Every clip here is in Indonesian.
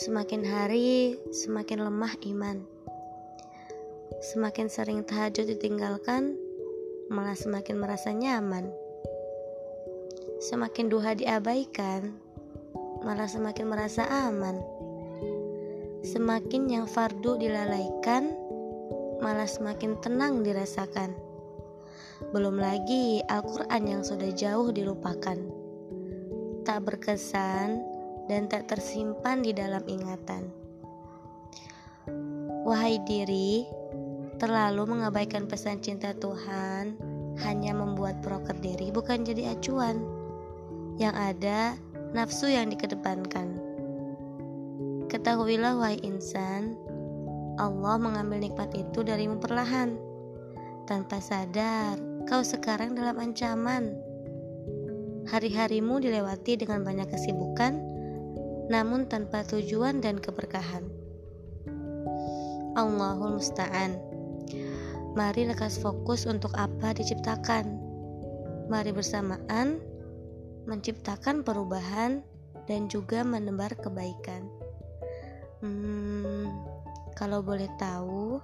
Semakin hari, semakin lemah iman. Semakin sering tahajud ditinggalkan, malah semakin merasa nyaman. Semakin duha diabaikan, malah semakin merasa aman. Semakin yang fardu dilalaikan, malah semakin tenang dirasakan. Belum lagi Al-Quran yang sudah jauh dilupakan, tak berkesan dan tak tersimpan di dalam ingatan. Wahai diri, terlalu mengabaikan pesan cinta Tuhan hanya membuat proker diri bukan jadi acuan. Yang ada nafsu yang dikedepankan. Ketahuilah wahai insan, Allah mengambil nikmat itu darimu perlahan. Tanpa sadar, kau sekarang dalam ancaman. Hari-harimu dilewati dengan banyak kesibukan, namun tanpa tujuan dan keberkahan. Allahul Musta'an. Mari lekas fokus untuk apa diciptakan. Mari bersamaan menciptakan perubahan dan juga menebar kebaikan. Hmm, kalau boleh tahu,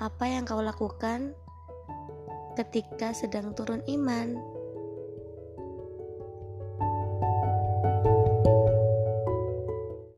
apa yang kau lakukan ketika sedang turun iman?